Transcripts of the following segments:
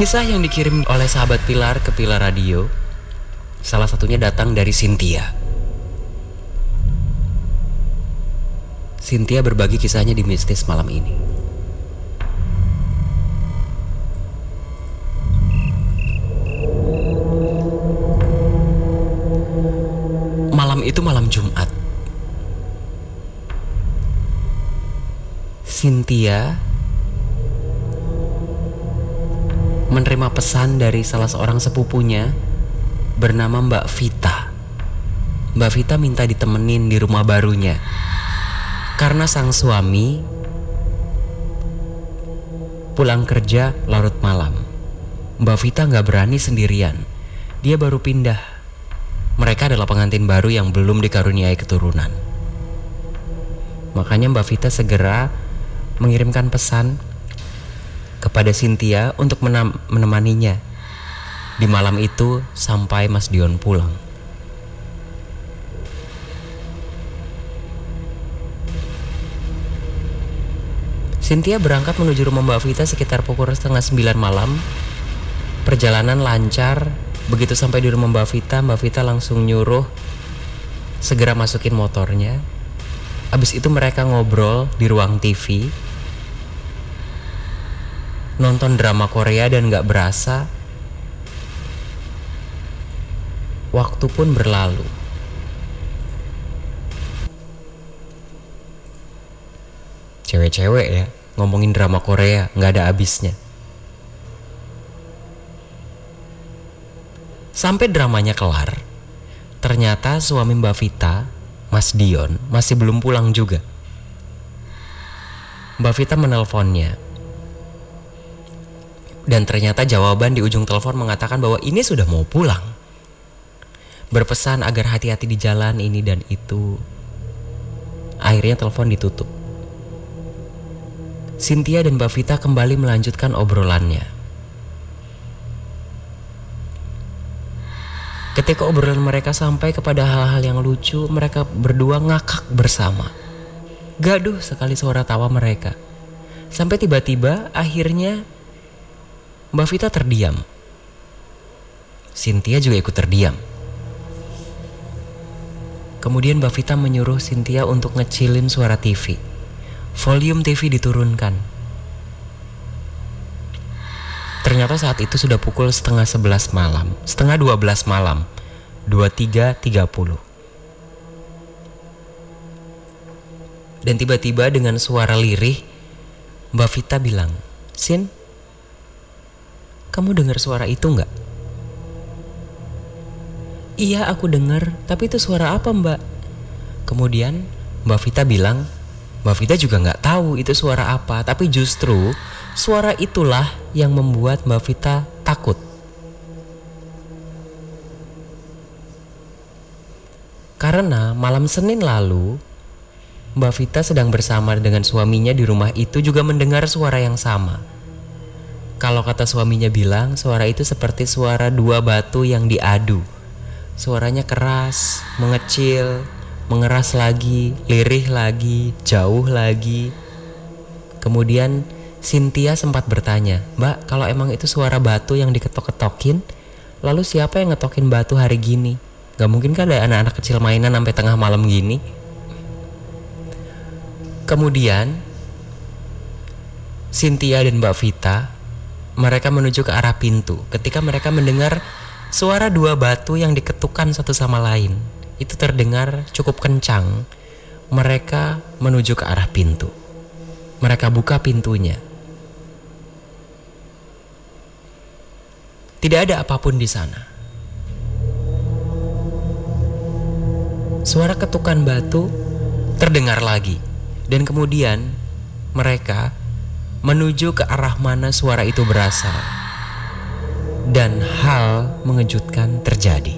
Kisah yang dikirim oleh sahabat Pilar ke Pilar Radio Salah satunya datang dari Cynthia. Cynthia berbagi kisahnya di mistis malam ini. Malam itu malam Jumat. Cynthia menerima pesan dari salah seorang sepupunya bernama Mbak Vita. Mbak Vita minta ditemenin di rumah barunya karena sang suami pulang kerja larut malam. Mbak Vita nggak berani sendirian. Dia baru pindah. Mereka adalah pengantin baru yang belum dikaruniai keturunan. Makanya Mbak Vita segera mengirimkan pesan kepada Cynthia untuk menemaninya di malam itu sampai Mas Dion pulang. Cynthia berangkat menuju rumah Mbak Vita sekitar pukul setengah sembilan malam. Perjalanan lancar. Begitu sampai di rumah Mbak Vita, Mbak Vita langsung nyuruh segera masukin motornya. Abis itu mereka ngobrol di ruang TV nonton drama Korea dan gak berasa waktu pun berlalu. Cewek-cewek ya ngomongin drama Korea gak ada habisnya. Sampai dramanya kelar, ternyata suami Mbak Vita, Mas Dion, masih belum pulang juga. Mbak Vita menelponnya, dan ternyata jawaban di ujung telepon mengatakan bahwa ini sudah mau pulang. Berpesan agar hati-hati di jalan ini dan itu. Akhirnya telepon ditutup. Cynthia dan Mbak Vita kembali melanjutkan obrolannya. Ketika obrolan mereka sampai kepada hal-hal yang lucu, mereka berdua ngakak bersama. Gaduh sekali suara tawa mereka. Sampai tiba-tiba akhirnya Mbak Vita terdiam. Cynthia juga ikut terdiam. Kemudian Mbak Vita menyuruh Cynthia untuk ngecilin suara TV. Volume TV diturunkan. Ternyata saat itu sudah pukul setengah sebelas malam, setengah dua belas malam, dua tiga tiga puluh. Dan tiba-tiba dengan suara lirih, Mbak Vita bilang, Sin, kamu dengar suara itu nggak? Iya aku dengar, tapi itu suara apa mbak? Kemudian Mbak Vita bilang, Mbak Vita juga nggak tahu itu suara apa, tapi justru suara itulah yang membuat Mbak Vita takut. Karena malam Senin lalu, Mbak Vita sedang bersama dengan suaminya di rumah itu juga mendengar suara yang sama. Kalau kata suaminya bilang, suara itu seperti suara dua batu yang diadu. Suaranya keras, mengecil, mengeras lagi, lirih lagi, jauh lagi. Kemudian Cynthia sempat bertanya, Mbak, kalau emang itu suara batu yang diketok-ketokin, lalu siapa yang ngetokin batu hari gini? Gak mungkin kan ada anak-anak kecil mainan sampai tengah malam gini. Kemudian Cynthia dan Mbak Vita mereka menuju ke arah pintu. Ketika mereka mendengar suara dua batu yang diketukan satu sama lain, itu terdengar cukup kencang. Mereka menuju ke arah pintu. Mereka buka pintunya. Tidak ada apa pun di sana. Suara ketukan batu terdengar lagi, dan kemudian mereka menuju ke arah mana suara itu berasal. Dan hal mengejutkan terjadi.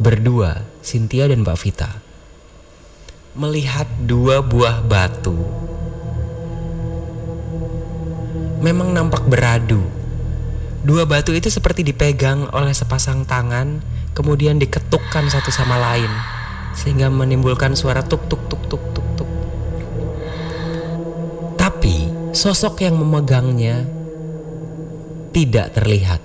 Berdua, Cynthia dan Mbak Vita melihat dua buah batu. Memang nampak beradu. Dua batu itu seperti dipegang oleh sepasang tangan, kemudian diketukkan satu sama lain, sehingga menimbulkan suara tuk tuk tuk tuk sosok yang memegangnya tidak terlihat.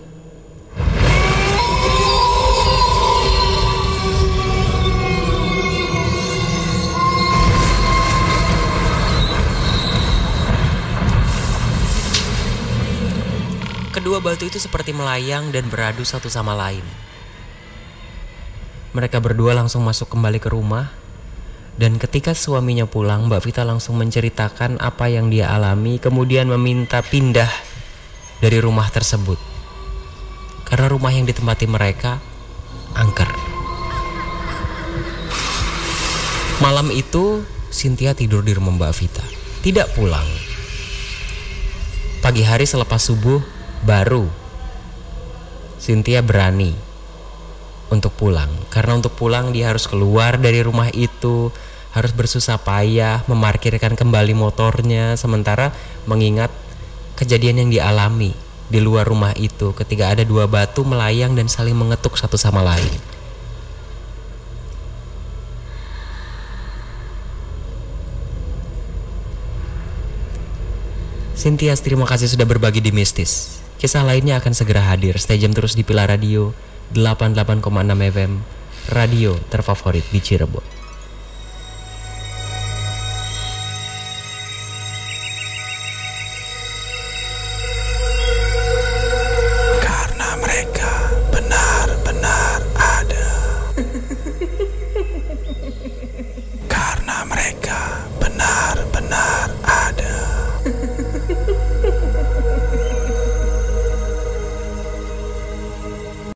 Kedua batu itu seperti melayang dan beradu satu sama lain. Mereka berdua langsung masuk kembali ke rumah dan ketika suaminya pulang, Mbak Vita langsung menceritakan apa yang dia alami, kemudian meminta pindah dari rumah tersebut. Karena rumah yang ditempati mereka angker. Malam itu, Cynthia tidur di rumah Mbak Vita, tidak pulang. Pagi hari selepas subuh, baru Cynthia berani untuk pulang karena untuk pulang dia harus keluar dari rumah itu harus bersusah payah memarkirkan kembali motornya sementara mengingat kejadian yang dialami di luar rumah itu ketika ada dua batu melayang dan saling mengetuk satu sama lain. Cynthia, terima kasih sudah berbagi di Mistis. Kisah lainnya akan segera hadir. Stay jam terus di Pilar Radio 88,6 FM, radio terfavorit di Cirebon.